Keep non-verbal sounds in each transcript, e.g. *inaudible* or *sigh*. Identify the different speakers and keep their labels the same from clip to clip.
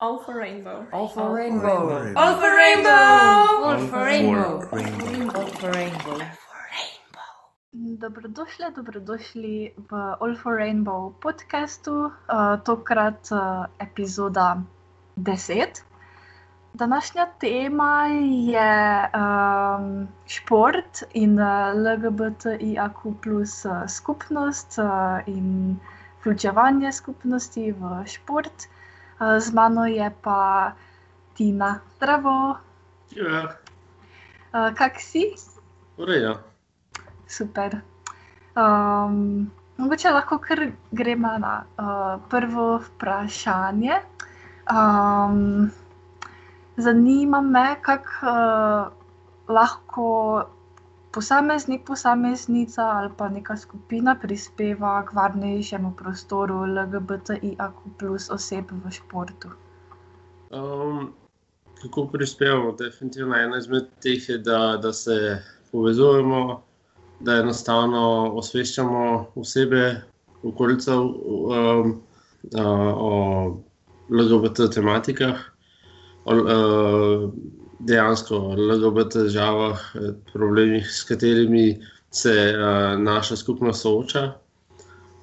Speaker 1: All for rainbow.
Speaker 2: All for rainbow.
Speaker 1: All for rainbow.
Speaker 2: All for rainbow.
Speaker 3: rainbow.
Speaker 2: All for rainbow.
Speaker 4: Dobrodošli, dobrodošli v All for Rainbow podkastu, uh, tokrat uh, epizoda 10. Današnja tema je um, šport in uh, LGBTIQ plus uh, skupnost uh, in vključevanje skupnosti v šport. Uh, z mano je pa Tina, zdravo,
Speaker 3: Ja,
Speaker 4: uh, kak si?
Speaker 3: redu.
Speaker 4: Super. Um, mogoče lahko kar gremo na uh, prvo vprašanje. Um, zanima me, kako uh, lahko posameznik, posameznica ali pa neka skupina prispeva k varnejšemu prostoru LGBTIQ plus oseb v športu.
Speaker 3: Um, kako prispevamo? Definitivno ena izmed teh je, da, da se povezujemo, da enostavno osveščamo osebe, okolico um, uh, o LGBT tematikah, o uh, dejansko LGBT težavah, eh, problemih, s katerimi se uh, naša skupnost sooča.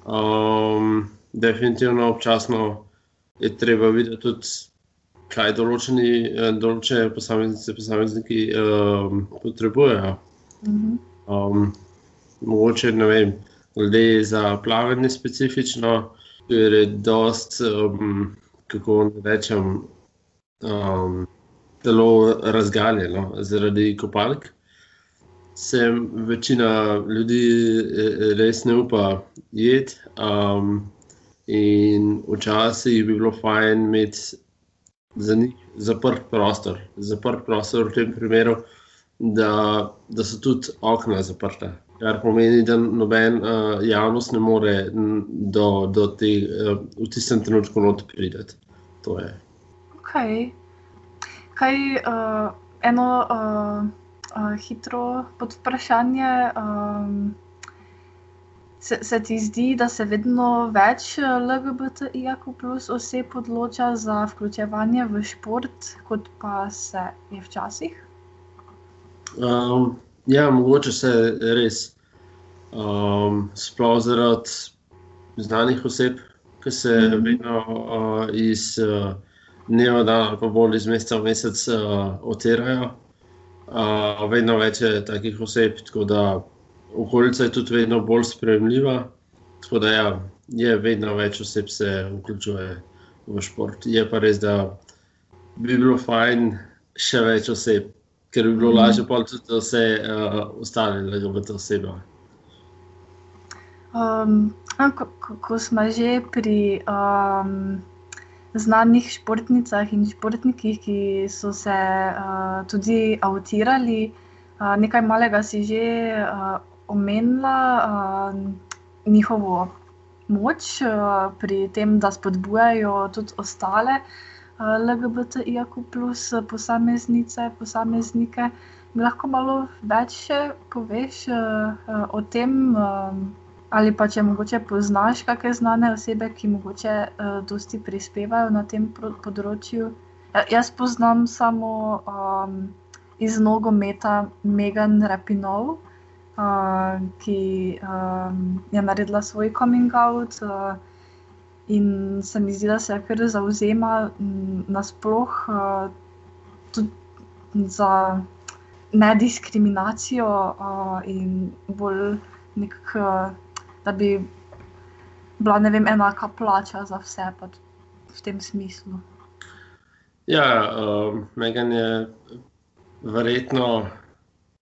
Speaker 3: Um, definitivno občasno je treba videti tudi, kaj določeni, eh, določene posameznice, posamezniki um, potrebujejo.
Speaker 4: Mhm.
Speaker 3: Um, mogoče ne vem, glede za plavanje specifično, ker je dost, um, kako naj rečem, um, zelo razgaljeno zaradi kopalk. Se večina ljudi eh, res ne upa jeti, um, in včasih bi bilo fajn imeti za njih zaprt prostor. Zaprt prostor v tem primeru, da, da so tudi okna zaprta. Kar pomeni, da noben uh, javnost ne more do, do te, uh, v tistem trenutku not priti. To je.
Speaker 4: Okay. Kaj uh, eno uh, uh, hitro podvprašanje? Um, se, se ti zdi, da se vedno več LGBTIQ plus oseb odloča za vključevanje v šport, kot pa se je včasih?
Speaker 3: Um, ja, mogoče se res. Um, sploh zaradi znanih oseb, ki se
Speaker 4: Mhm.
Speaker 3: vedno uh, iz uh, dneva dan, ali pa bolj iz meseca v mesec uh, otirajo. Uh, vedno več je takih oseb, tako da okolica je tudi vedno bolj sprejemljiva. Tako da ja, je vedno več oseb se vključuje v šport. Je pa res, da bi bilo fajn še več oseb, ker bi bilo
Speaker 4: Mhm.
Speaker 3: lažje pol tudi vse uh, ostale LGBT osebe.
Speaker 4: Um, a, ko, ko, ko smo že pri um, znanih športnicah in športnikih, ki so se uh, tudi avtirali, uh, nekaj malega si že uh, omenila uh, njihovo moč uh, pri tem, da spodbujajo tudi ostale uh, LGBTIQ plus posameznice, posameznike. Mi lahko malo več poveš uh, uh, o tem? Um, Ali pa če mogoče poznaš kakšne znane osebe, ki mogoče uh, dosti prispevajo na tem področju. Ja, jaz poznam samo um, iz nogometa Megan Rapinov, uh, ki um, je naredila svoj coming out uh, in se mi zdi, da se kar zauzema m, nasploh uh, tudi za nediskriminacijo uh, in bolj nekako. Da bi bila vem, enaka plača za vse, v tem smislu.
Speaker 3: Ja, um, Megan je verjetno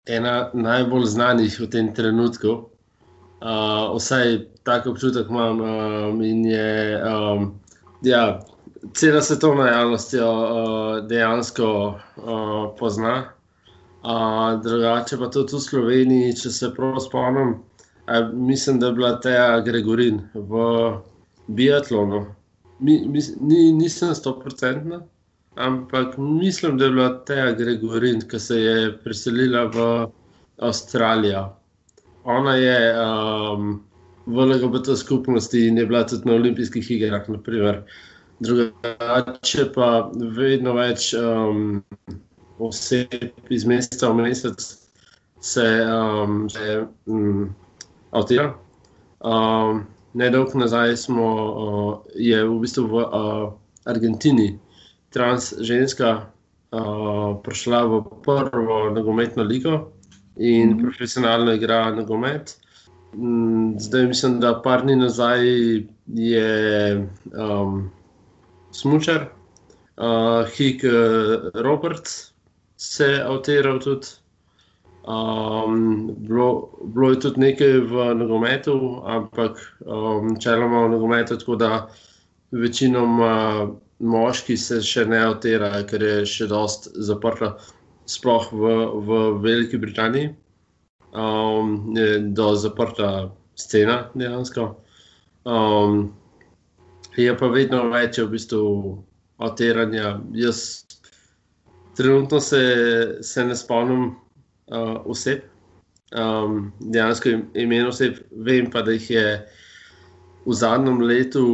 Speaker 3: ena najbolj znanih v tem trenutku. Uh, vsaj tako občutek imam. Um, in je um, ja, cela svetovna javnost jo uh, dejansko uh, pozna. Uh, drugače pa tudi v Sloveniji, če se prav spomnim, uh, mislim, da je bila Teja Gregorin v biatlonu. Mi, mis, ni, nisem stoprocentna, ampak mislim, da je bila Teja Gregorin, ki se je preselila v Avstralijo. Ona je um, v LGBT skupnosti in je bila tudi na olimpijskih igrah. Naprimer. Drugače pa vedno več um, oseb iz meseca v mesec se, um, se um, avtira. Um, Nedolgo nazaj smo, uh, je v bistvu v uh, Argentini trans ženska uh, prišla v prvo nogometno ligo in mm -hmm. profesionalno igra nogomet. Zdaj mislim, da par dni nazaj je um, smočar, uh, Hik uh, Roberts, se avtiral tudi. Um, bilo, bilo je tudi nekaj v nogometu, ampak um, v nogometu, tako da večinoma moški se še ne avtirajo, ker je še dost zaprto, sploh v, v Veliki Britaniji. Um, je do zaprta scena, dejansko. Um, je pa vedno več v bistvu avtiranja. Jaz trenutno se, se ne spomnim uh, oseb, um, dejansko imen oseb, vem pa, da jih je v zadnjem letu,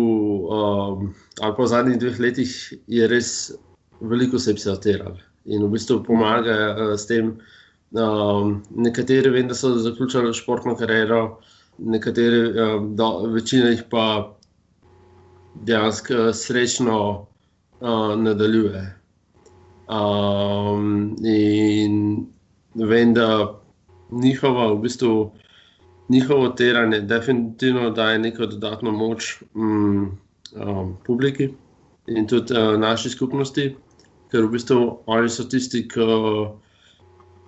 Speaker 3: um, ali pa v zadnjih dveh letih, je res veliko oseb se avtiralo in v bistvu pomaga uh, s tem. Um, nekateri vem, da so zaključili športno kariero, nekateri, um, do, večina jih pa dejansko srečno uh, nadaljuje. Um, in vem, da njihovo, v bistvu, njihovo teranje definitivno daje neko dodatno moč um, um, publiki in tudi uh, naši skupnosti, ker v bistvu oni so tisti,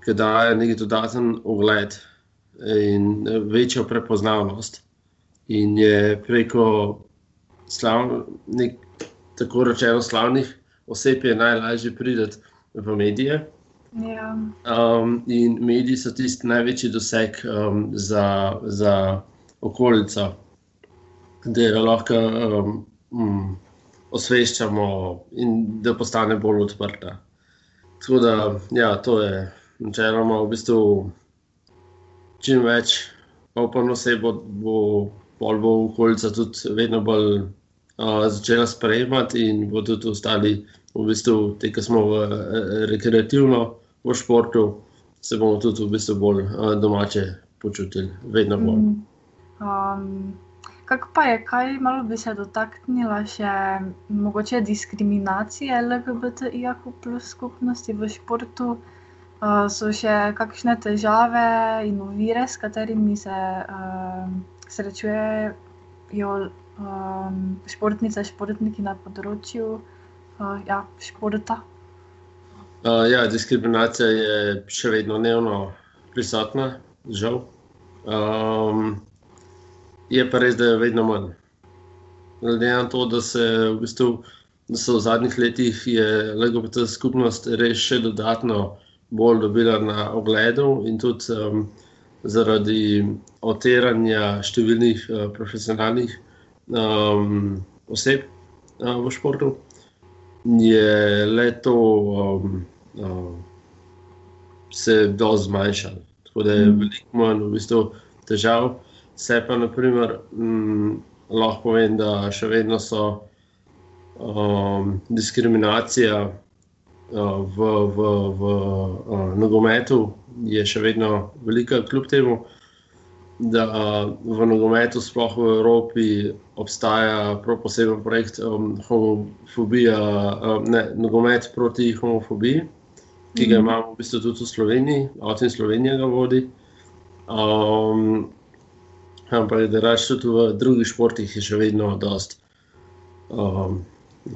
Speaker 3: ki dajo neki dodaten ogled in večjo prepoznavnost. In je preko slavnih, tako rečeno, slavnih oseb je najlažje priti v medije.
Speaker 4: Ja.
Speaker 3: Um, in mediji so tisti največji doseg um, za, za okolico, da jo lahko um, um, osveščamo in da postane bolj odprta. Tako da, ja, to je načeloma v bistvu čim več opano se bo, bo, bo, bo okolica tudi vedno bolj uh, začela sprejemati in bodo tudi ostali, v bistvu, te, ki smo v, uh, rekreativno v športu, se bomo tudi v bistvu bolj uh, domače počutili, vedno bolj.
Speaker 4: Mm. Um, kako pa je, kaj malo bi se dotaknila še mogoče diskriminacije LGBTIQ plus skupnosti v športu? Uh, so še kakšne težave in ovire, s katerimi se uh, srečujejo um, športnice, športniki na področju uh, ja, športa?
Speaker 3: Uh, ja, diskriminacija je še vedno dnevno prisotna, žal. Um, je pa res, da je vedno manj. Glede na to, da, se v bistvu, da so v zadnjih letih LGBT skupnost res še dodatno bolj dobila na ogledu in tudi um, zaradi oteranja številnih uh, profesionalnih um, oseb uh, v športu, je le to. Um, uh, se do zmanjšali. Tako da je mm. veliko manj v bistvu, težav. Se pa, naprimer, mm, lahko povem, da še vedno so um, diskriminacija uh, v, v, v uh, nogometu, je še vedno velika, kljub temu, da uh, v nogometu, sploh v Evropi, obstaja poseben projekt um, homofobija, um, ne, nogomet proti homofobiji ki ga mhm. imamo v bistvu tudi v Sloveniji, avto in Slovenija ga vodi. Um, ampak da rečem, tudi v drugih športih je še vedno dost um,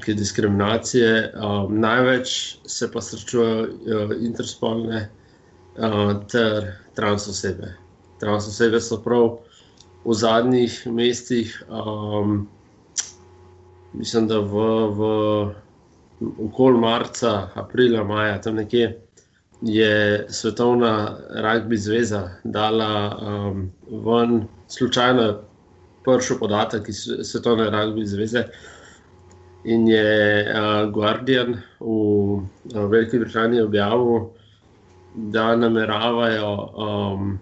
Speaker 3: diskriminacije. Um, največ se pa srečujejo uh, interspolne uh, ter trans osebe. Trans osebe so prav v zadnjih mestih, um, mislim, da v. v okoli marca, aprila, maja, tam nekje je Svetovna rugby zveza dala um, ven slučajno prvi podatek iz Svetovne rugby zveze. In je uh, Guardian v uh, Veliki Britaniji objavil, da nameravajo um,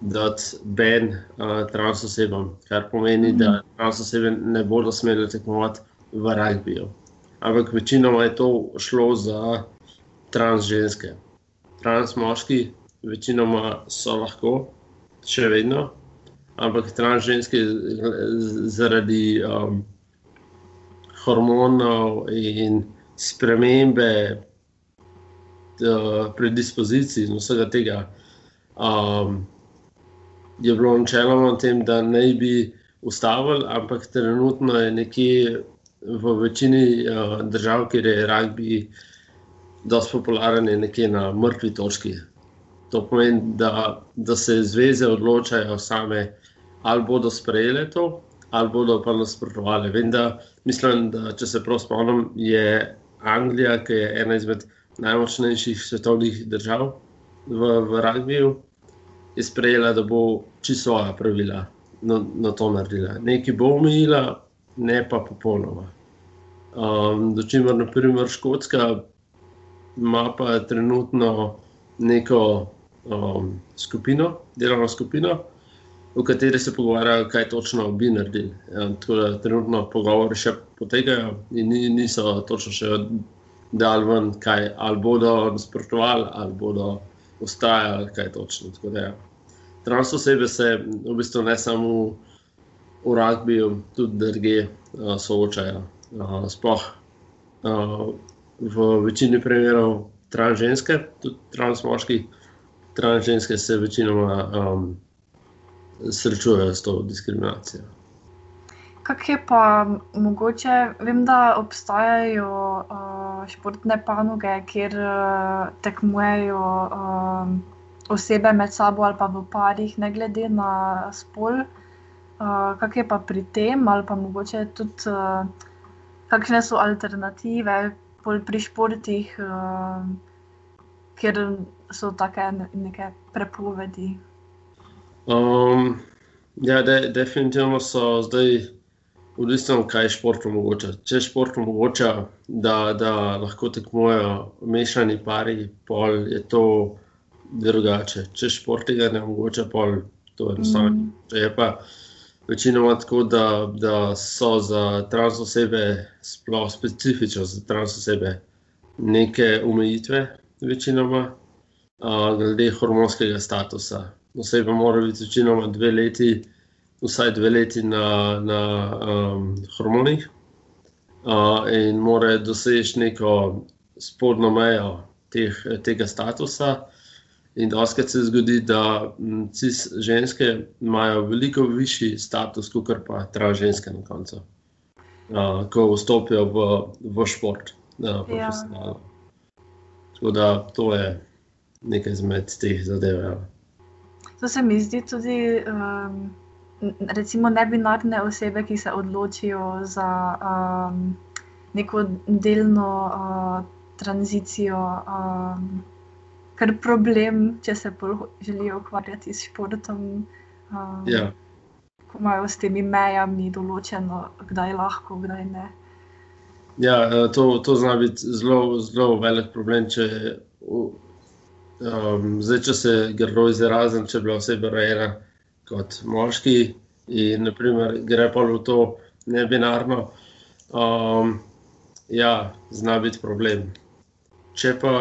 Speaker 3: dati ben uh, trans osebam, kar pomeni, mm -hmm. da trans osebe ne bodo smeli tekmovati v ragbiju. Ampak večinoma je to šlo za trans ženske. Trans moški, večinoma so lahko, še vedno, ampak trans ženske zaradi um, hormonov in spremembe predispozicij in vsega tega. Um, je bilo načeloma tem, da ne bi ustavili, ampak trenutno je nekje v večini uh, držav, kjer je rugby dosti popularen, je nekje na mrtvi točki. To pomeni, da, da se zveze odločajo same, ali bodo sprejele to, ali bodo pa nasprotovali. Vem, da mislim, da če se prav spomnim, je Anglija, ki je ena izmed najmočnejših svetovnih držav v, v Ragbiju, je sprejela, da bo čisto svoja pravila na, na to naredila. Nekaj bo omejila, ne pa popolnoma. Um, Dočimer, naprimer, Škotska ima pa trenutno neko um, skupino, delovno skupino, v kateri se pogovarjajo, kaj točno bi naredili. Ja, tako da trenutno pogovori še potekajo in niso točno še dal ven, kaj ali bodo nasprotovali, ali bodo ustrajali, kaj točno. Da, ja. Trans osebe se v bistvu ne samo v ragbiju, tudi druge uh, soočajo. Uh, sploh uh, v večini primerov trans ženske, tudi trans moški, trans ženske se večinoma um, srečujejo s to diskriminacijo.
Speaker 4: Kak je pa mogoče, vem, da obstajajo uh, športne panoge, kjer uh, tekmujejo uh, osebe med sabo ali pa v parih, ne glede na spol. Uh, kak je pa pri tem, ali pa mogoče tudi, uh, kakšne so alternative pri športih, uh, kjer so take neke prepovedi.
Speaker 3: Um, ja, de, definitivno so zdaj odvisno, kaj šport omogoča. Če šport omogoča, da, da lahko tekmujejo mešani pari, pol je to drugače. Če šport tega ne omogoča, pol to je enostavno. Mm. Če je pa večinoma tako, da, da so za trans osebe, sploh specifično za trans osebe, neke omejitve, večinoma, uh, glede hormonskega statusa. Oseba mora biti večinoma dve leti vsaj dve leti na, na um, hormonih uh, in mora doseči neko spodnjo mejo teh, tega statusa. In doskrat se zgodi, da cis ženske imajo veliko višji status, kot pa trans ženske na koncu, uh, ko vstopijo v, v šport, uh, profesionalno. Ja. Tako da to je nekaj izmed teh zadev. Ja.
Speaker 4: To se mi zdi tudi. Um recimo nebinarne osebe, ki se odločijo za um, neko delno uh, tranzicijo, um, kar problem, če se želijo ukvarjati s športom. Um,
Speaker 3: ja.
Speaker 4: Ko imajo s temi mejami določeno, kdaj lahko, kdaj ne.
Speaker 3: Ja, eh, to, to zna biti zelo, zelo velik problem. Če, um, zdaj, če se grdo izrazim, če bi bila oseba rojena kot moški in naprimer, gre pa v to nebinarno. Um, ja, zna biti problem. Če pa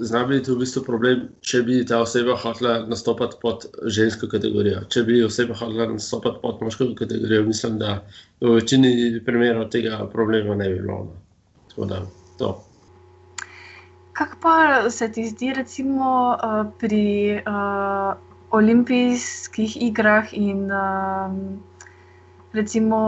Speaker 3: zna biti v bistvu problem, če bi ta oseba hotela nastopati pod žensko kategorijo. Če bi oseba hotela nastopati pod moško kategorijo, mislim, da v večini primerov tega problema ne bi bilo. No. Tako da to.
Speaker 4: Kaj pa se ti zdi, recimo, uh, pri uh, olimpijskih igrah in um, recimo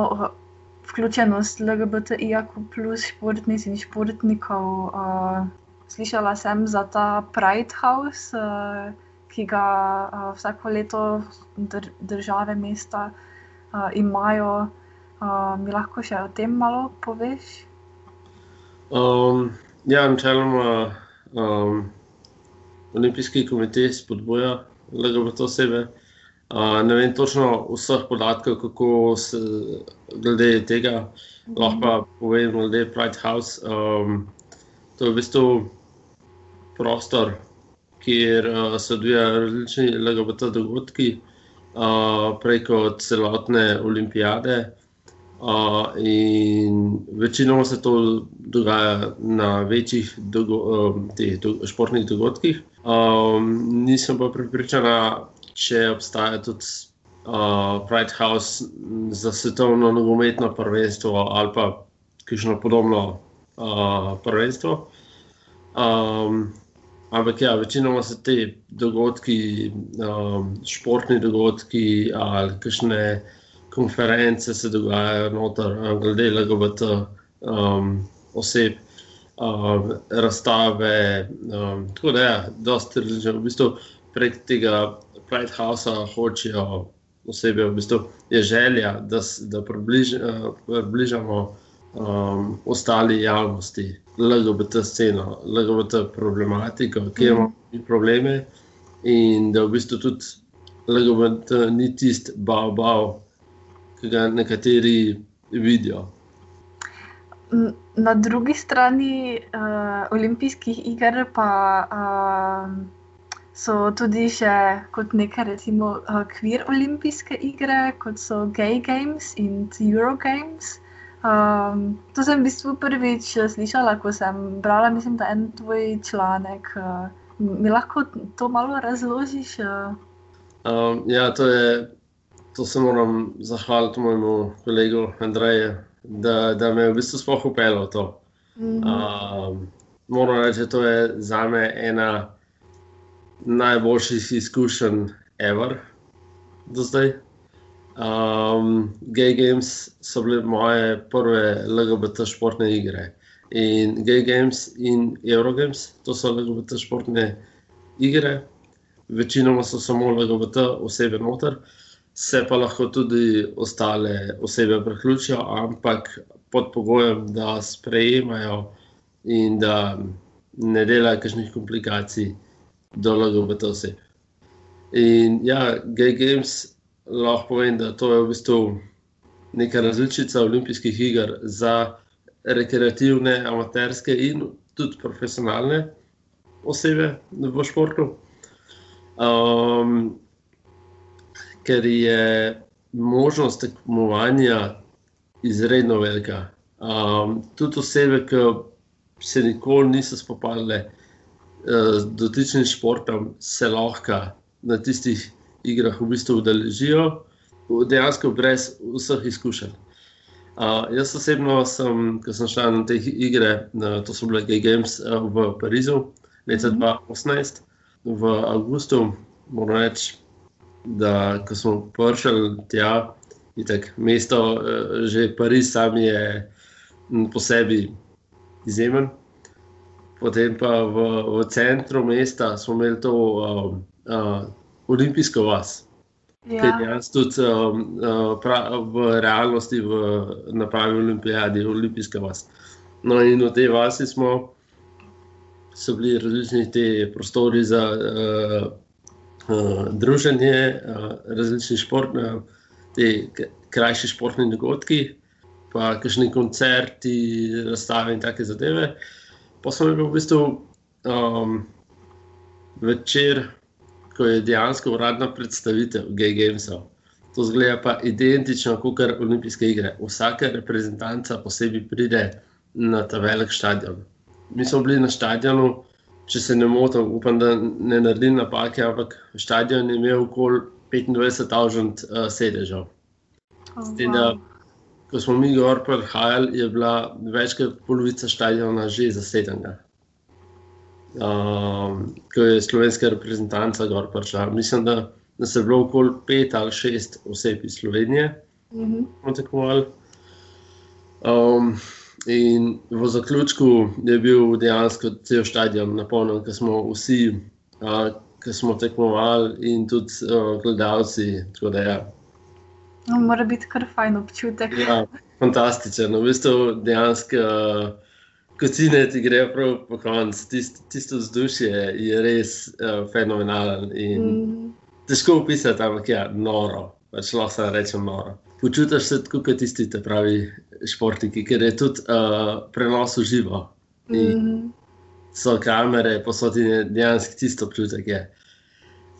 Speaker 4: vključenost LGBTIQ plus športnic in športnikov. Uh, slišala sem za ta Pride House, uh, ki ga uh, vsako leto dr države, mesta uh, imajo. Uh, mi lahko še o tem malo poveš?
Speaker 3: Um, ja, načeloma um, Olimpijski komitej spodbuja LGBT osebe. Uh, ne vem točno vseh podatkov, kako se glede tega, lahko pa povem, glede Pride House. Um, to je v bistvu prostor, kjer uh, se odvijajo različni LGBT dogodki uh, preko celotne olimpijade. Uh, in večinoma se to dogaja na večjih dogo um, teh, do športnih dogodkih. Um, nisem pa pripričana, če obstaja tudi uh, Pride House za svetovno nogometno prvenstvo ali pa kakšno podobno uh, prvenstvo. Um, ampak ja, večinoma se te dogodki, um, športni dogodki ali kakšne konference se dogajajo noter, glede LGBT um, oseb, um, razstave. Um, tako da, ja, dosta različno. V bistvu prek tega Pride Housea hočejo osebe, v bistvu je želja, da, da približ, uh, približamo um, ostali javnosti, LGBT sceno, LGBT problematiko, ima mm. probleme in da v bistvu tudi LGBT ni tisti bav, bav ki ga nekateri vidijo.
Speaker 4: Na drugi strani uh, olimpijskih iger pa uh, so tudi še kot neke, recimo, uh, kvir olimpijske igre, kot so Gay Games in Eurogames. Um, to sem v bistvu prvič slišala, ko sem brala, mislim, da en tvoj članek. Uh, mi lahko to malo razložiš? Uh?
Speaker 3: Um, ja, to je to se moram zahvaliti mojemu kolegu Andreju, da, da me je v bistvu sploh upeljal to. Mm -hmm. um, moram reči, da to je za me ena najboljših izkušenj, ever do zdaj. Um, Gay Games so bile moje prve LGBT športne igre. In Gay Games in Eurogames, to so LGBT športne igre, večinoma so samo LGBT osebe noter. Se pa lahko tudi ostale osebe priključijo, ampak pod pogojem, da sprejemajo in da ne delajo kakšnih komplikacij do LGBT oseb. In ja, Gay Games lahko povem, da to je v bistvu neka različica olimpijskih iger za rekreativne, amaterske in tudi profesionalne osebe v športu. Um, ker je možnost tekmovanja izredno velika. Um, tudi osebe, ki se nikoli niso spopadle uh, z dotičnim športom, se lahko na tistih igrah v bistvu udeležijo, dejansko brez vseh izkušenj. Uh, jaz osebno sem, ko sem šel na te igre, uh, to so bile Gay Games uh, v Parizu, leta 2018, mhm. v Augustu, moram reči da ko smo prišli tja, je tako mesto, eh, že Pariz, sam je po sebi izjemen. Potem pa v, v centru mesta smo imeli to uh, uh, olimpijsko vas. Ja. Ki je tudi um, uh, pra, v realnosti, v napravi olimpijadi, olimpijska vas. No, in v tej vasi smo, so bili različni ti prostori za uh, uh, druženje, uh, različni športni, te krajši športni dogodki, pa kakšni koncerti, razstave in take zadeve. Pa smo imeli v bistvu um, večer, ko je dejansko uradna predstavitev Gay Gamesov. To zgleda pa identično kot olimpijske igre. Vsaka reprezentanca posebej pride na ta velik stadion. Mi smo bili na stadionu, če se ne motim, upam, da ne naredim napake, ampak stadion je imel okoli 25.000 uh, sedežev. Oh, wow. Ko smo mi gor prihajali, je bila več kot polovica stadiona že zasedena. Um, ko je slovenska reprezentanca gor prišla. Mislim, da, da se je bilo okoli pet ali šest oseb iz Slovenije, mm -hmm. um, In v zaključku je bil dejansko cel stadion napolnjen, ker smo vsi, ki smo tekmovali, in tudi a, gledalci. Ja.
Speaker 4: No, mora biti kar fajn občutek.
Speaker 3: Ja, fantastičen. V bistvu dejansko. Kocine ti grejo prav po koncu, Tist, tisto vzdušje je res uh, fenomenalen. Mm. Težko opisati, ampak ja, noro, pač lahko rečem noro počutiš se kot tisti, ki pravi športniki, ker je tudi uh, prenos v živo. Mm. So kamere, posodi dejansko tisto občutek. Je.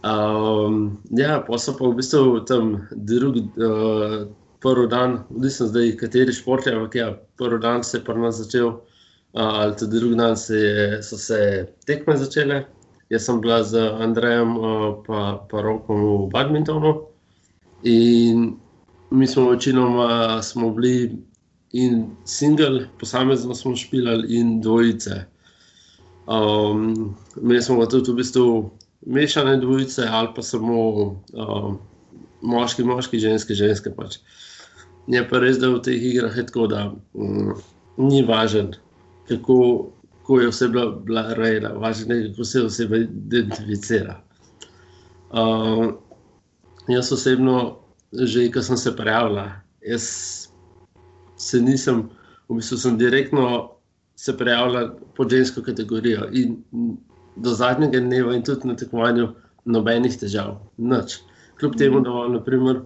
Speaker 3: Um, ja, pa so pa v bistvu tam drugi uh, prvi dan, odvisno zdaj, kateri šport je, ampak ja, prvi dan se je pri nas začel, uh, ali tudi drugi dan se je, so se tekme začele. Jaz sem bila z Andrejem uh, pa, pa Rokom v badmintonu in mi smo večinoma smo bili in single, posamezno smo špilali in dvojice. Um, mi smo tudi v bistvu mešane dvojice ali pa samo um, moški, moški, ženske, ženske. Pač. Je pa res, da v teh igrah je tako, da um, ni važno, kako, kako je oseba bila rejena, važno je, kako se oseba identificira. Um, jaz osebno, že ko sem se prijavila, jaz se nisem, v bistvu sem direktno se prijavila pod žensko kategorijo in do zadnjega dneva in tudi na tekmovanju nobenih težav, nič. Kljub temu, da imam naprimer,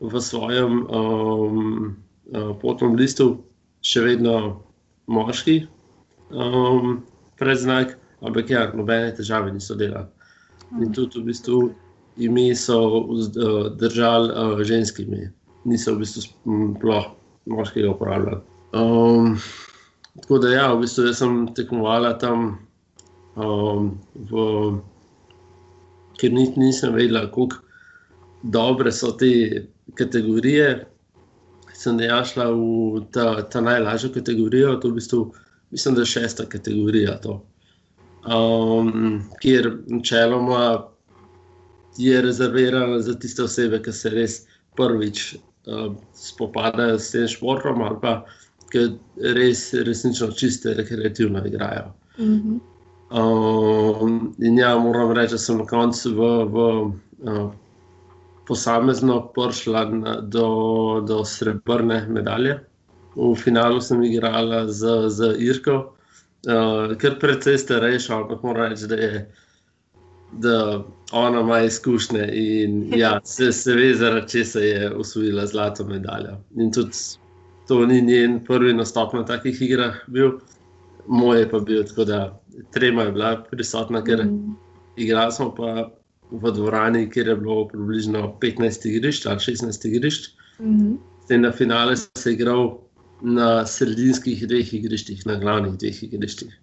Speaker 3: v svojem um, uh, potnem listu še vedno moški um, predznak, ampak ja, nobene težave niso delali. In tudi v bistvu ime so uh, držali uh, ženskimi, niso v bistvu sploh moškega uporabljali. Um, tako da ja, v bistvu sem tekmovala tam. Um, v, ker niti nisem vedela, kako dobre so te kategorije, sem ja šla v ta, ta najlažjo kategorijo, to je v bistvu, mislim, da je šesta kategorija. Um, kjer načeloma je rezervirana za tiste osebe, ki se res prvič uh, spopadajo s tem športom, ali pa ki res resnično čiste rekreativno igrajo.
Speaker 4: Mm -hmm.
Speaker 3: um, in ja, moram reči, da sem na koncu v. v uh, posamezno prišla na, do, do srebrne medalje. V finalu sem igrala z, z Irko, uh, ker precej starejša, ampak moram reči, da je. Da ona ima izkušnje in *laughs* ja, se, se ve, zaradi česa je usvojila zlato medaljo. In tudi to ni njen prvi nastop na takih igrah, bil. moj pa bil tako, da trema je bila prisotna, ker mm. igrali smo pa v dvorani, kjer je bilo približno 15 igrišč ali 16 igrišč. Mm -hmm. Na finale se je igral na sredinskih dveh igriščih, na glavnih dveh igriščih.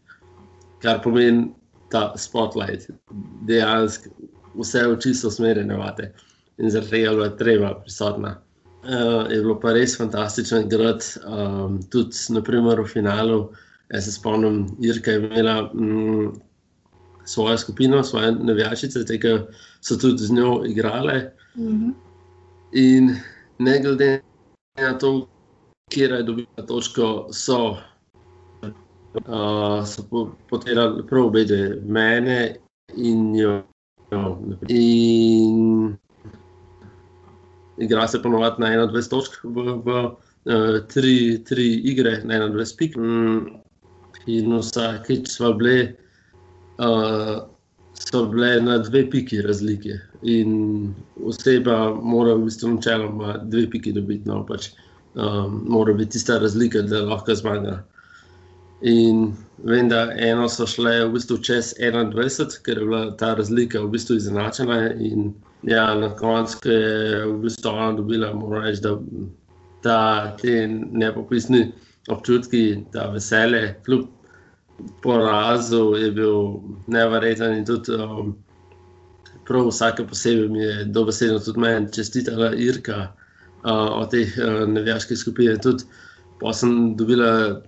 Speaker 3: Kar pomeni ta spotlight, dejansko vse oči so usmerjene vate in zaradi tega je bila treba prisotna. Uh, je bilo pa res fantastično igrati, um, tudi naprimer, v finalu. Jaz se spomnim, Irka je imela mm, svojo skupino, svoje navijačice, ki so tudi z njo igrale. Mm -hmm. In ne glede na to, kje je dobila točko, so, uh, so potirali prav obede, mene in jo. In igra se ponovadi na 21 točk, v, v uh, tri, tri igre, na 21 pik. Mm, in vsakeč smo bili uh, so bile na dve piki razlike. In oseba mora v bistvu načeloma dve piki dobiti, no pač um, mora biti tista razlika, da lahko zmaga. In vem, da eno so šle v bistvu čez 21, ker je bila ta razlika v bistvu izenačena. In ja, na koncu je v bistvu ona dobila, moram reči, da ta, te nepopisni občutki, ta veselje, kljub porazu je bil nevreten in tudi um, prav vsake posebej mi je dobesedno tudi meni čestitala Irka uh, od teh uh, nevijaških skupin. Tudi pa sem dobila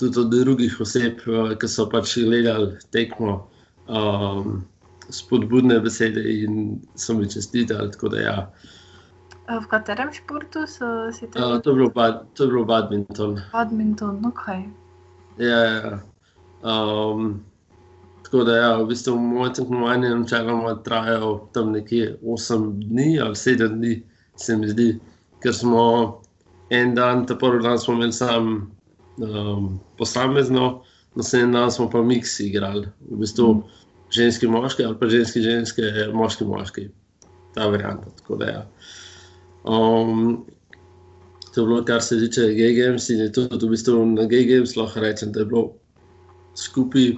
Speaker 3: tudi od drugih oseb, uh, ki so pač gledali tekmo. Um, Spodbudne besede in so mi čestitali. Ja.
Speaker 4: V katerem športu so se tam?
Speaker 3: Uh, to, to je bilo badminton.
Speaker 4: Badminton, ok.
Speaker 3: Ja, ja. Um, tako da, ja, v bistvu moje tekmovanje načeloma traja tam nekje 8 dni ali 7 dni, se mi zdi, ker smo en dan, ta prvi dan smo imeli sam um, posamezno, naslednji dan smo pa miks igrali. V bistvu mm. ženski, moški ali pa ženski, ženski, moški, moški. Ta varianta. Tako da, ja. Um, to je bilo, kar se tiče GGMS in je tudi v bistvu na GGMS lahko rečem, da je bilo skupaj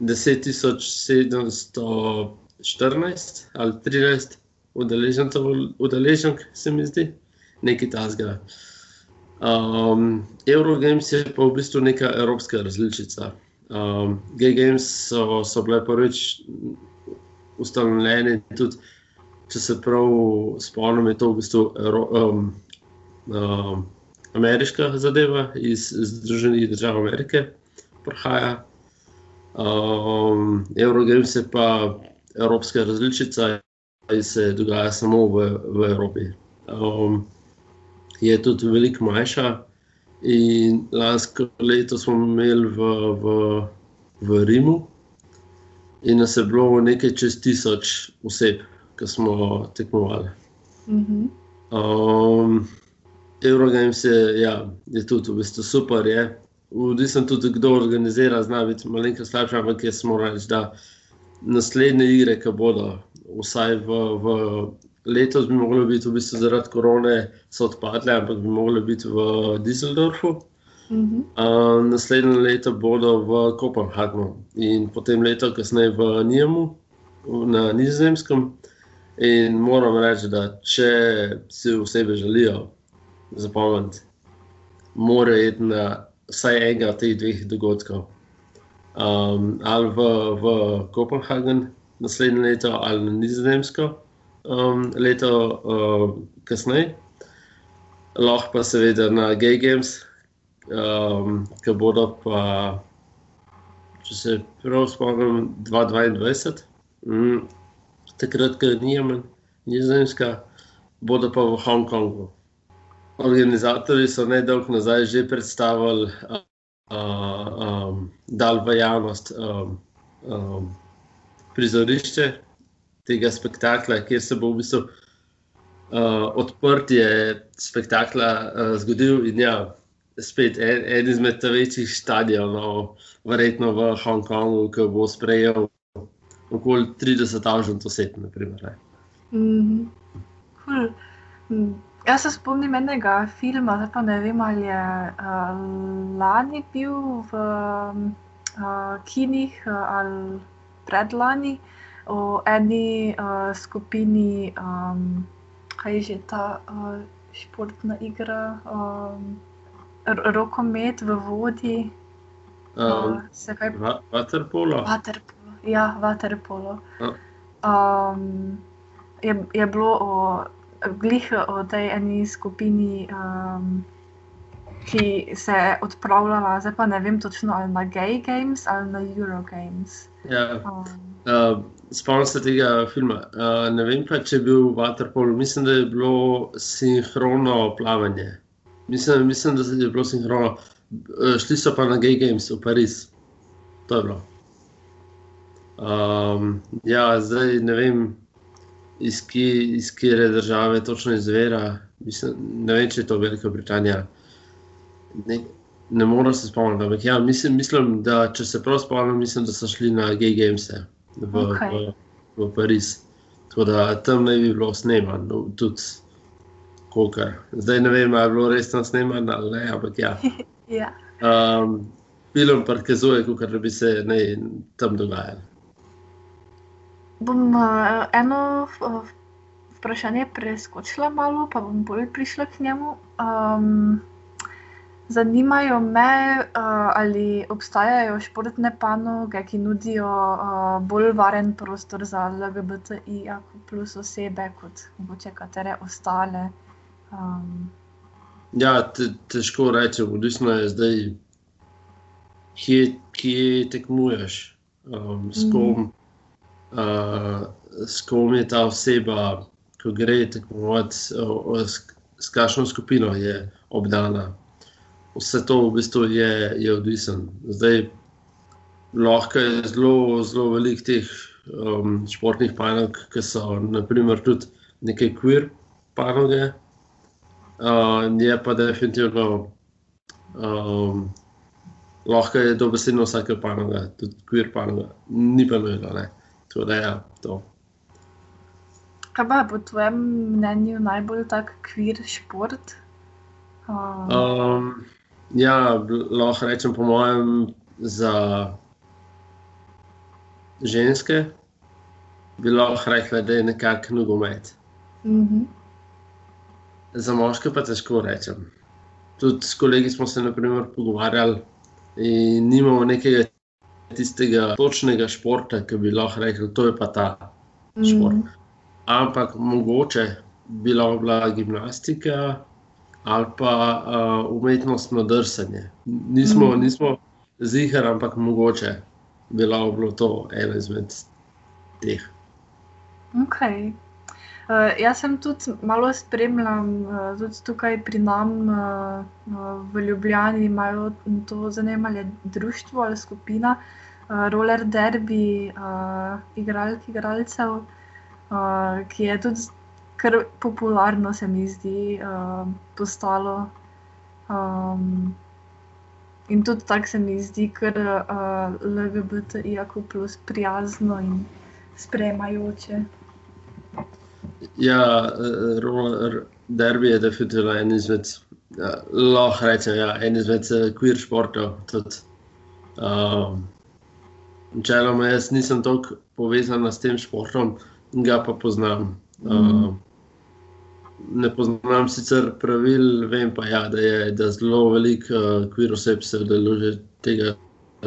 Speaker 3: 10.714 ali 13 udeležencev, udeleženk, se mi zdi. Nekaj tasga. Um, Eurogames je pa v bistvu neka evropska različica. Um, G-Games so, so bile prvič ustanovljene tudi, če se prav spomnim, je to v bistvu Euro, um, um, ameriška zadeva iz Združenih držav Amerike, prihaja. Um, Eurogames je pa evropska različica in se dogaja samo v, v Evropi. Um, je tudi veliko manjša. In lansko leto smo imeli v, v, v Rimu, in nas je bilo nekaj čez tisoč oseb, ki smo tekmovali.
Speaker 4: Mhm.
Speaker 3: Um, Eurogames je, ja, je tudi v bistvu super. Je. Odvisno tudi, kdo organizira, zna biti malo slabše, ampak jaz moram reči, da naslednje igre, ki bodo, vsaj v, v letos, bi mogli biti v bistvu zaradi korone, so odpadle, ampak bi mogli biti v Düsseldorfu.
Speaker 4: Mhm.
Speaker 3: Uh, naslednje leto bodo v Kopenhagnu in potem leto kasneje v Nijemu, na Nizozemskem. In moram reči, da če si osebe želijo zapomniti, morajo iti na vsaj enega od teh dveh dogodkov. Um, ali v, v Kopenhagen naslednje leto, ali na Nizozemsko um, leto uh, kasneje. Lahko pa seveda na Gay Games, um, ki bodo pa, če se prav spomnim, 2022, mm, takrat, ko ni Jemen, Nizozemska, bodo pa v Hongkongu. Organizatori so nedolgo nazaj že predstavili, uh, um, dal v javnost um, um, prizorišče tega spektakla, kjer se bo v bistvu uh, odprtje spektakla uh, zgodil. In ja, spet en, en izmed večjih stadionov, verjetno v Hongkongu, ki bo sprejel okoli 30 avžent oseb. Naprimer,
Speaker 4: Mhm. Cool. Mm, Jaz se spomnim enega filma, zdaj pa ne vem, ali je uh, lani bil v uh, kinih uh, ali predlani o eni uh, skupini, um, kaj je že ta uh, športna igra, um, rokomet v vodi.
Speaker 3: um,
Speaker 4: Uh, se kaj
Speaker 3: Va- Waterpolo.
Speaker 4: Waterpolo. Ja, waterpolo.
Speaker 3: Ja.
Speaker 4: Um, je, je bilo o, glih o tej eni skupini, um, ki se je odpravljala, zdaj pa ne vem točno ali na Gay Games ali na Eurogames.
Speaker 3: Ja.
Speaker 4: Um,
Speaker 3: Uh, Spomnim se tega filma. Uh, ne vem pa, če je bil Waterpolo. Mislim, da je bilo sinhrono plavanje. Mislim, mislim da je bilo sinhrono. Uh, šli so pa na Gay Games v Pariz. To je bilo. Um, ja, zdaj ne vem, iz, kje, iz kere države točno izvira. Mislim, ne vem, če je to Velika Britanija. Ne, ne morem se spomniti. Ja, mislim, mislim, da če se prav spomnim, mislim, da so šli na Gay Games v,
Speaker 4: Okej.
Speaker 3: v, v Pariz. Tako da tam naj bi bilo snemano, tudi kokar. Zdaj ne vem, ali je bilo res tam snemano ali ne, ampak ja. *laughs*
Speaker 4: ja.
Speaker 3: Um, film prikazuje, kot da bi se ne, tam dogajalo.
Speaker 4: Bom uh, eno uh, vprašanje preskočila malo, pa bom bolj prišla k njemu. Um, zanimajo me, uh, ali obstajajo športne panoge, ki nudijo uh, bolj varen prostor za LGBTI plus osebe, kot mogoče katere ostale. Um,
Speaker 3: Ja, te, težko rečem, odvisno je zdaj, kje, kje tekmuješ, um, s, kom, uh, s kom je ta oseba, ko gre tekmovati, s, s kakšno skupino je obdana. Vse to v bistvu je, je odvisno. Zdaj, lahko je zelo, zelo veliko teh um, športnih panog, ki so naprimer tudi neke queer panoge. Uh, je pa definitivno, um, lahko je dobesedno vsake panoga, tudi queer panoga, ni pa nujno. ne. Tako da je ja, to.
Speaker 4: kaj pa je po tvojem mnenju najbolj tak kvir šport? Um,
Speaker 3: Um, ja, lahko rečem, po mojem, za ženske bi lahko rekla, da je nekako nogomet.
Speaker 4: mhm.
Speaker 3: Za moške pa težko rečem. Tudi s kolegi smo se naprimer, pogovarjali in nimamo nekega tistega točnega športa, ki bi lahko rekli, da je pa ta šport.
Speaker 4: Mm.
Speaker 3: Ampak mogoče bi lahko bila gimnastika ali pa uh, umetnostno drsanje. Nismo,
Speaker 4: Mm.
Speaker 3: nismo zihar, ampak mogoče bi bilo to eno izmed teh.
Speaker 4: Okay. Uh, jaz sem tudi malo spremljam, uh, tudi tukaj pri nam uh, v Ljubljani imajo to zanimanje društvo ali skupina, uh, roller derby, uh, igralk, igralcev, uh, ki je tudi kar popularno, se mi zdi, uh, postalo. Um, in tudi tako se mi zdi, ker uh, LGBTIQ plus prijazno in sprejemajoče.
Speaker 3: Ja, eh, derby je definitivno en izmed, ja, lahko rečem, ja, en izmed eh, queer športov. Um, Načeloma, jaz nisem tako povezan s tem športom, ga pa poznam. Ne poznam sicer pravil, vem pa, ja, da je da zelo veliko uh, queer oseb se udeležuje tega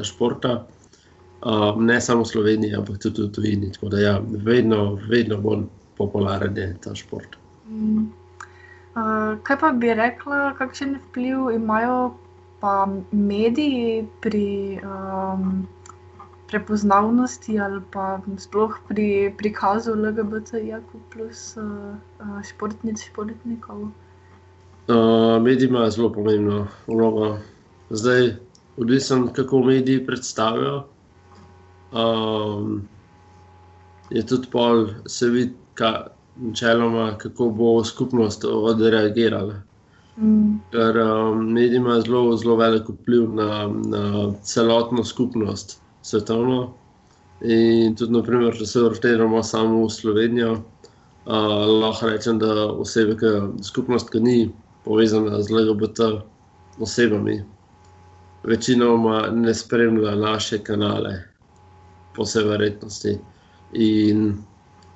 Speaker 3: športa. Um, ne samo v Sloveniji, ampak tudi v tujini. Tako da ja, vedno, vedno bolj popularen je ta šport.
Speaker 4: Mm. Uh, kaj pa bi rekla, kakšen vpliv imajo pa mediji pri um, prepoznavnosti ali pa sploh pri prikazu LGBTIQ plus uh, športnic, športnikov?
Speaker 3: Uh, mediji imajo zelo pomembno vlogo. Zdaj, odvisen, kako mediji predstavijo. Um, je tudi pol, se vidi, ka, načeloma, kako bo skupnost odreagirala.
Speaker 4: Mm.
Speaker 3: Ker um, mediji imajo zelo, zelo velik vpliv na, na celotno skupnost, svetovno. In tudi, naprimer, če se vrtimo samo v Slovenijo, uh, lahko rečem, da osebe, ki skupnost, ki ni povezana z LGBT osebami, večinoma ne spremlja naše kanale, po vsej verjetnosti. In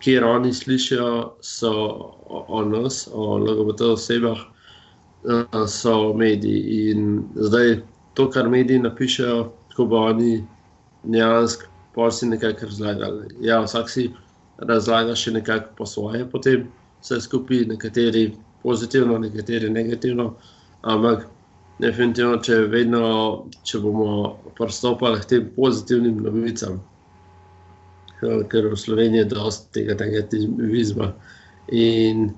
Speaker 3: kjer oni slišijo o, o nas, o LGBT osebah, uh, so mediji. In zdaj to, kar mediji napišejo, tako bo oni dejansko pol si nekako razlagali. Ja, vsak si razlaga še nekako po svoje, potem vse skupaj, nekateri pozitivno, nekateri negativno, ampak definitivno, če, vedno, če bomo pristopali k tem pozitivnim novicam, ker v Sloveniji je dosti tega negativizma. In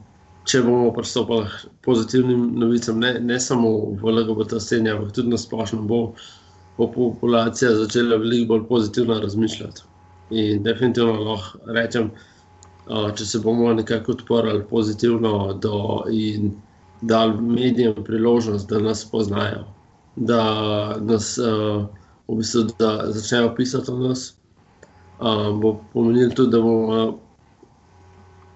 Speaker 3: če bomo pristopili k pozitivnim novicam, ne, ne samo v LGBT sceni, ampak tudi na splošno, bo, bo populacija začela veliko bolj pozitivno razmišljati. In definitivno lahko rečem, uh, če se bomo nekako odprli pozitivno do in dali medijem priložnost, da nas poznajo, da nas uh, v bistvu da začnejo pisati o nas, uh, bo pomenilo tudi, da bomo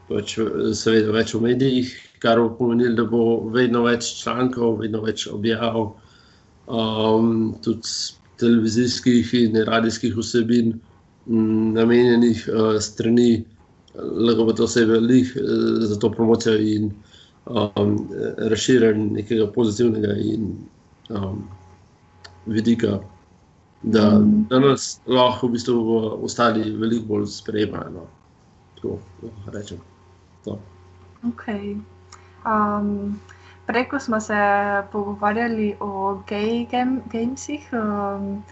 Speaker 3: pač, seveda več v medijih, kar bo pomenilo, da bo vedno več člankov, vedno več objav, um, tudi televizijskih in radijskih vsebin, m, namenjenih uh, strani LGBT osebe lih, uh, za to promocijo in um, razširjanje nekega pozitivnega in um, vidika. Da,
Speaker 4: Mm.
Speaker 3: da nas lahko v bistvu v ostali veliko bolj sprejemajo. No. Tako lahko rečem. To.
Speaker 4: Okay. Um, prej, ko smo se pogovarjali o gay game, gamesih, um,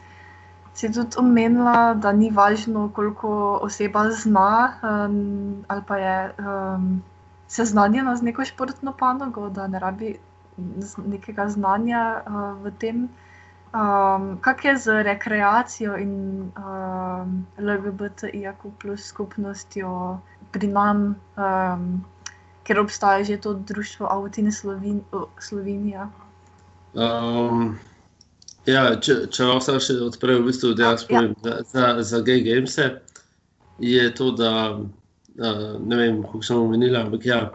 Speaker 4: si tudi omenila, da ni važno, koliko oseba zna um, ali pa je um, seznanjena z neko športno panogo, da ne rabi nekega znanja uh, v tem. Um, kak je z rekreacijo in um, LGBTIQ plus skupnostjo pri nam, um, ker obstaja že to društvo Avtine Slovin Slovenija?
Speaker 3: Um, ja, če, če lahko še odprem, v bistvu, da jaz
Speaker 4: Ja.
Speaker 3: povem, da za, za gay games je to, da uh, ne vem, kako sem omenila, ampak ja,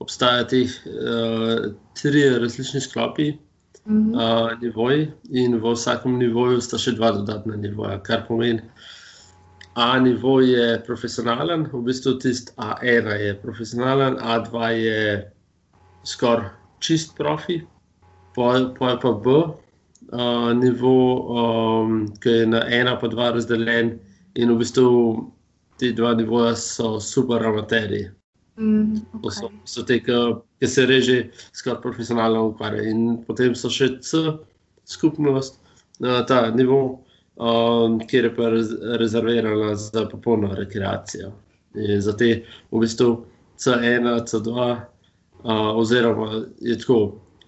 Speaker 3: obstajajo ti uh, tri različni sklopi,
Speaker 4: Mhm.
Speaker 3: uh, nivoji, in v vsakem nivoju sta še dva dodatna nivoja, kar pomeni. A nivo je profesionalen, v bistvu tisti A1 je profesionalen, A2 je skoraj čist profi, pol je pa B uh, nivo, um, ki je na ena pa dva razdeljen in v bistvu ti dva nivoja so super amaterji.
Speaker 4: Mm,
Speaker 3: To so,
Speaker 4: okay.
Speaker 3: so te, ki se reže skoraj profesionalno ukvarjajo. In potem so še C, skupnost, uh, ta nivo, um, kjer je pa rez, rezervirana za popolno rekreacijo. In za te v bistvu C1, C2, uh, oziroma je tako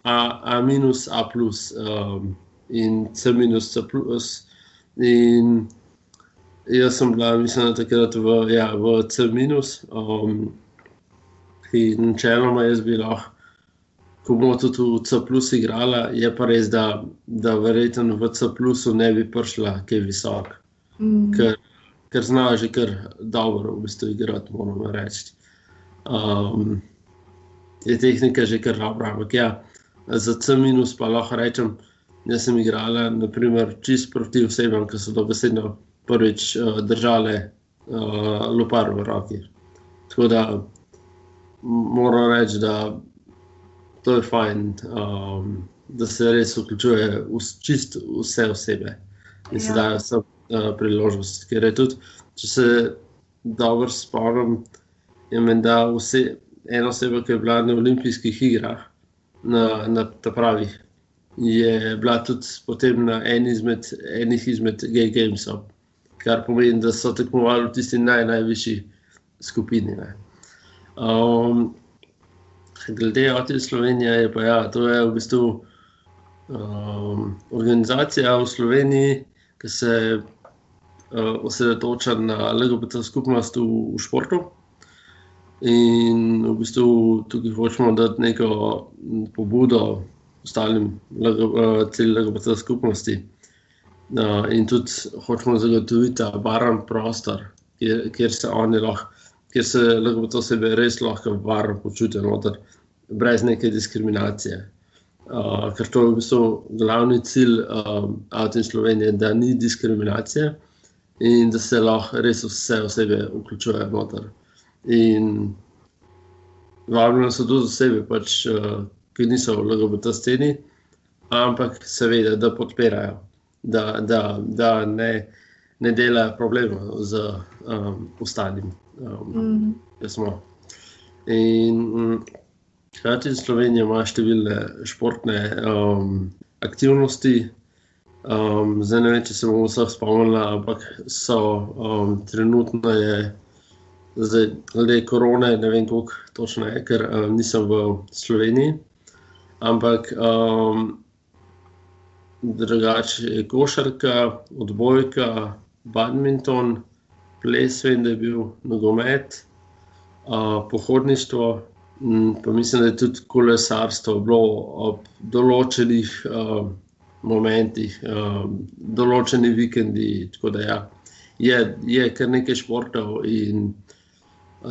Speaker 3: A, A minus, A plus um, in C minus, C plus. In jaz sem bila, mislim, takrat v, ja, v C minus. Um, In načeloma jaz bi lahko, ko bomo tudi v C plus igrala, je pa res, da, da verjetno v C plusu ne bi prišla kaj visok,
Speaker 4: Mm,
Speaker 3: ker, ker znajo že kar dobro v bistvu igrati, moramo reči. Um, je tehnika že kar dobra, ampak ja, za C minus pa lahko rečem, jaz sem igrala naprimer čist proti osebam, ki so dobesedno prvič uh, držale uh, lopar v roki. Tako da moram reči, da to je fajn, um, da se res vključuje v čist vse osebe in se
Speaker 4: Ja.
Speaker 3: dajo vse uh, priložnosti. Ker je tudi, če se dobro spomnim, je menda vse, ena oseba, ki je bila na olimpijskih igrah, na, na ta pravih, je bila tudi potem na eni izmed, enih izmed gay gamesov, kar pomeni, da so tekmovali v tisti naj, najvišji skupini. Ne. Um, glede Otil Slovenije, je pa ja, to je v bistvu um, organizacija v Sloveniji, ki se uh, osredotoča na LGBT skupnost v, v športu. In v bistvu tukaj hočemo dati neko pobudo ostalim uh, celi LGBT skupnosti. Uh, in tudi hočemo zagotoviti ta varen prostor, kjer, kjer se oni lahko kjer se lahko to sebe res lahko varno počutijo, noter, brez neke diskriminacije. Uh, ker to je v bistvu glavni cilj um, Avtomobilske Slovenije, da ni diskriminacije in da se lahko res vse osebe vključujejo noter. In vabljeno so tudi osebe, pač, uh, ki niso v LGBT sceni, ampak seveda, da podpirajo, da, da, da ne, ne delajo problemov z um, ostalim. Um,
Speaker 4: mm,
Speaker 3: smo. In mm, hkrati Slovenija ima številne športne um, aktivnosti. Um, zdaj ne vem, če se bomo vseh spomnili, ampak so um, trenutno je, zdaj, glede korone, ne vem, koliko točno je, ker um, nisem v Sloveniji. Ampak um, drugače je košarka, odbojka, badminton, ples, vem, da je bil nogomet, uh, pohodništvo, pa mislim, da je tudi kolesarstvo bilo ob določenih uh, momentih, uh, določeni vikendi. Tako da ja, je, je kar nekaj športov in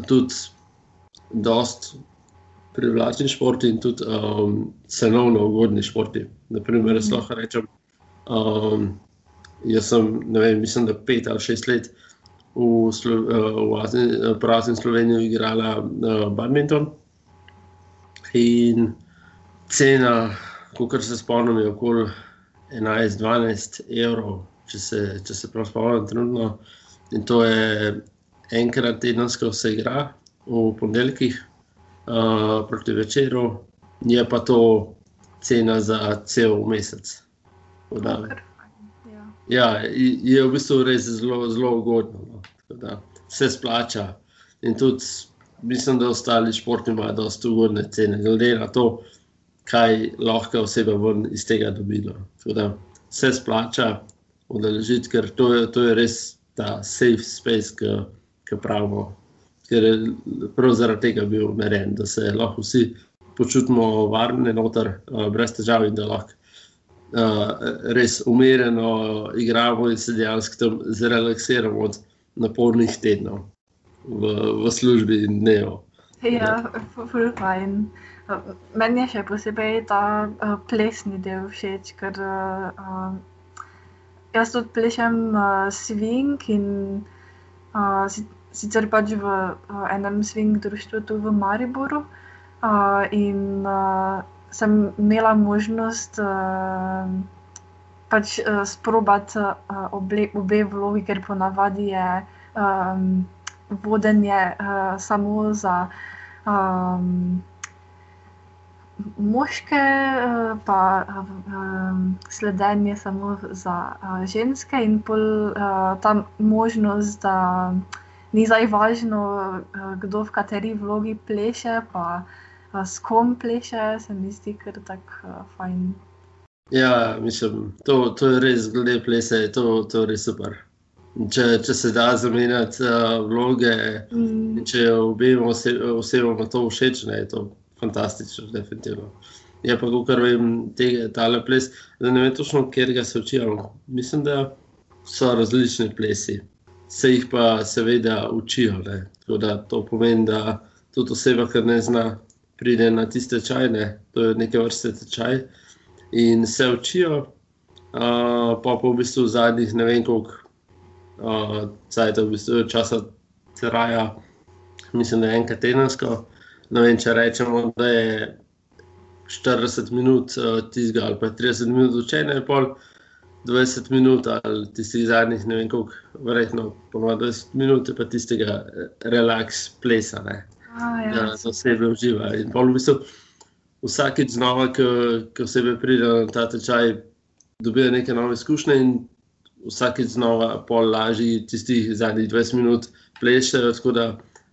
Speaker 3: tudi dost. Privlačni športi in tudi um, cenovno ugodni športi. Naprimer, jaz lahko rečem, um, jaz sem, ne vem, mislim, da pet ali šest let v, Slo v prazni Sloveniji igrala uh, badminton. In cena, kot se spomnim, je okoli 11-12 evrov, če se, če se prav spomnim, trenutno. In to je enkrat tedensko se igra v ponedeljkih. Uh, proti večeru, je pa to cena za cel mesec.
Speaker 4: Fajn, ja.
Speaker 3: je v bistvu res zelo, zelo ugodno. No. Se splača. In tudi mislim, da ostali športi imajo dosta ugodne cene, glede na to, kaj lahko oseba iz tega dobi. No. Da, se splača udeležiti, ker to je, to je res ta safe space, ki, ki pravimo. Ker je prav zaradi tega bil narejen, da se lahko vsi počutimo varne noter, uh, brez težav in da lahko uh, res umirjeno igramo in se dejansko tam zrelaksiramo od napornih tednov v, v službi in dnevu.
Speaker 4: Ja, ful fajn. Uh, Meni je še posebej ta uh, plesni del všeč, ker uh, jaz tudi plešem uh, swing in uh, si- sicer pač v uh, enem swing društvu tu v Mariboru. Uh, in uh, sem imela možnost uh, pač uh, sprobati uh, obe, obe vlogi, ker ponavadi je um, vodenje uh, samo za. Um, Moške, uh, pa um, sledenje samo za uh, ženske, in pol uh, ta možnost, da ni zdaj važno, uh, kdo v kateri vlogi pleše, pa uh, s kom pleše, se mi zdi kar tako uh, fajn.
Speaker 3: Ja, mislim, to, to je res, glede plesa, je to, to res super. Če, če se da zamenjati uh, vloge,
Speaker 4: Mm.
Speaker 3: če obema ose, osebam to všeč, ne, je to fantastično, definitivno. Je pa, kar vem, tega, tale ples, da ne vem točno, kjer ga se učijo. Mislim, da so različni plesi, se jih pa seveda učijo. Ne. Tako da to pomeni, da tudi oseba, ki ne zna, pride na tiste čajne, to je neke vrste tečaj in se učijo, uh, pa pa v bistvu zadnjih ne vem koliko uh, cajtov, v bistvu časa traja, mislim, da je enkrat tedensko. Ne vem, če rečemo, da je 40 minut uh, tistega ali pa 30 minut učenja, je pol 20 minut ali tistih zadnjih, ne vem koliko, verjetno ponovno 20 minut, je pa tistega eh, relaks plesa, ne,
Speaker 4: A, ja,
Speaker 3: da se osebe uživa. In pol v bistvu vsakeč znova, ko, ko osebe pride na ta tečaj, dobijo neke nove izkušnje in vsakeč znova pol lažje tistih zadnjih 20 minut plešejo, tako da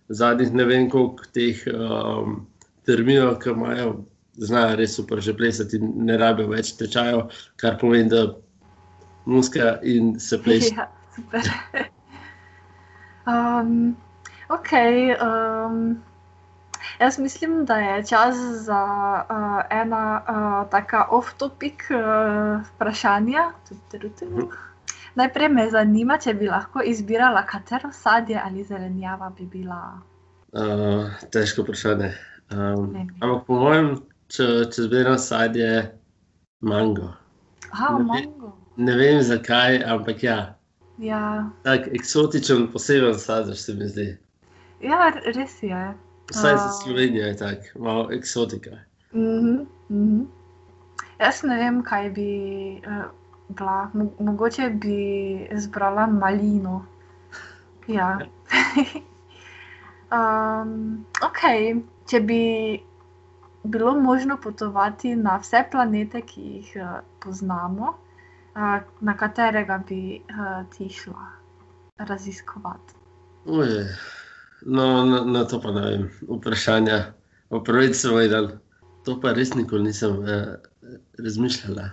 Speaker 3: zadnjih ne vem koliko teh um, terminov, ki imajo, znajo res super že plesati in ne rabijo več tečajev, kar pomeni, da muska in se pleše. *laughs*
Speaker 4: Ja, super. *laughs* um, ok. Um, jaz mislim, da je čas za uh, ena uh, taka off-topic uh, vprašanja. Tudududu. Najprej me zanima, če bi lahko izbirala, katero sadje ali zelenjava bi bila.
Speaker 3: Uh, težko vprašanje. Um,
Speaker 4: Ne.
Speaker 3: ampak po mojem, če, če zbiram sadje, mango.
Speaker 4: Aha,
Speaker 3: Ne
Speaker 4: mango.
Speaker 3: Ne vem zakaj, ampak ja,
Speaker 4: Ja,
Speaker 3: tak eksotičen, poseben sadež se mi zdi.
Speaker 4: ja, res je.
Speaker 3: Vsaj za. Slovenijo je tako, malo eksotika.
Speaker 4: Mhm, mhm. Jaz ne vem, kaj bi uh, bila. Mo mogoče bi izbrala malino. *laughs* Ja. *laughs* um, ok, če bi bilo možno potovati na vse planete, ki jih uh, poznamo, uh, na katerega bi uh, ti šla raziskovati?
Speaker 3: Uje. No, na, na to pa ne vem, vprašanja. Opravic sem vedel, to pa res nikoli nisem eh, razmišljala.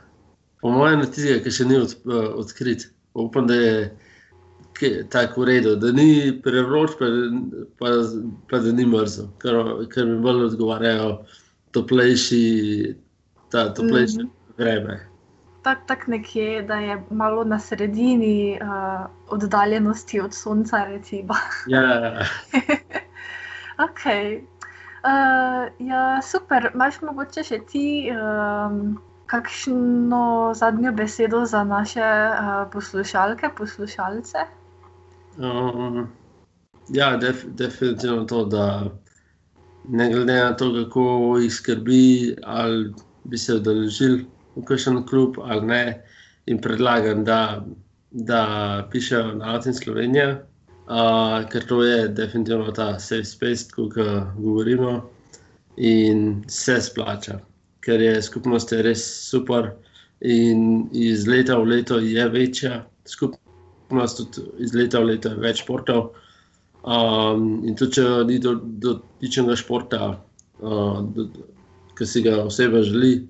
Speaker 3: Po mojem, na tistega, ki še ni od, eh, odkrit. Upam, da je tako v redu, da ni prevroč, pa, pa, pa da ni mrzo, ker, ker mi bolj odgovarjajo toplejši, ta toplejše
Speaker 4: Mhm.
Speaker 3: vreme.
Speaker 4: Tako tak nekje, da je malo na sredini uh, oddaljenosti od sonca, recimo. *laughs*
Speaker 3: Ja, *laughs*
Speaker 4: Ok. Uh, ja, super. Imaš mogoče še ti um, kakšno zadnjo besedo za naše uh, poslušalke, poslušalce?
Speaker 3: Um, ja, def, definitivno to, da ne glede na to, kako jih skrbi, ali bi se udeležili v kakšen klub ali ne, in predlagam, da, da pišejo na Latin Slovenija, uh, ker to je definitivno ta safe space, kot govorimo, in se splača, ker je skupnost je res super in iz leta v leto je večja skupnost tudi iz leta v leto je več športov. Um, in tudi, če ni do, dotičnega športa, uh, do, ki si ga oseba želi,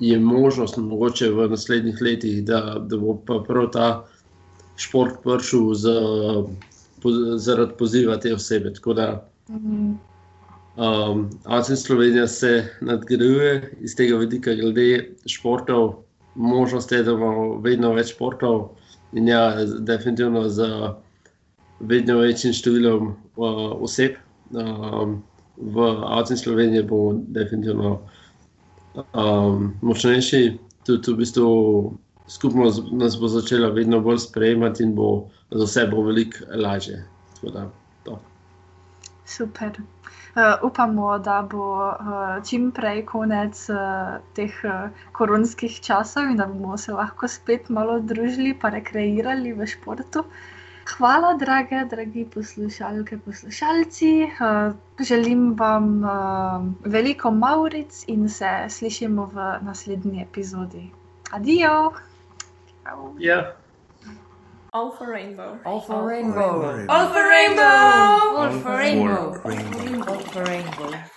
Speaker 3: je možnost mogoče v naslednjih letih, da, da bo pa prav ta šport prišel z, po, zaradi poziva te osebe. Tako da
Speaker 4: Mm,
Speaker 3: um, Avstrija Slovenija se nadgrajuje iz tega vidika, glede športov, možnost je, da imamo vedno več športov. In ja, definitivno z vedno večjim številom uh, oseb um, v Avstriji Sloveniji bomo definitivno um, močnejši. Tudi v bistvu skupnost nas bo začela vedno bolj sprejemati in bo za vse bo veliko lažje. Da, to.
Speaker 4: Super. Uh, upamo, da bo uh, čim prej konec uh, teh uh, koronskih časov in da bomo se lahko spet malo družili in rekreirali v športu. Hvala, drage, dragi poslušalke, poslušalci. Uh, želim vam uh, veliko Mauric in se slišimo v naslednji epizodi. Adijo!
Speaker 3: Ja,
Speaker 1: All for rainbow.
Speaker 2: All for rainbow.
Speaker 1: All for rainbow.
Speaker 2: All for rainbow.
Speaker 3: rainbow.
Speaker 2: All for rainbow.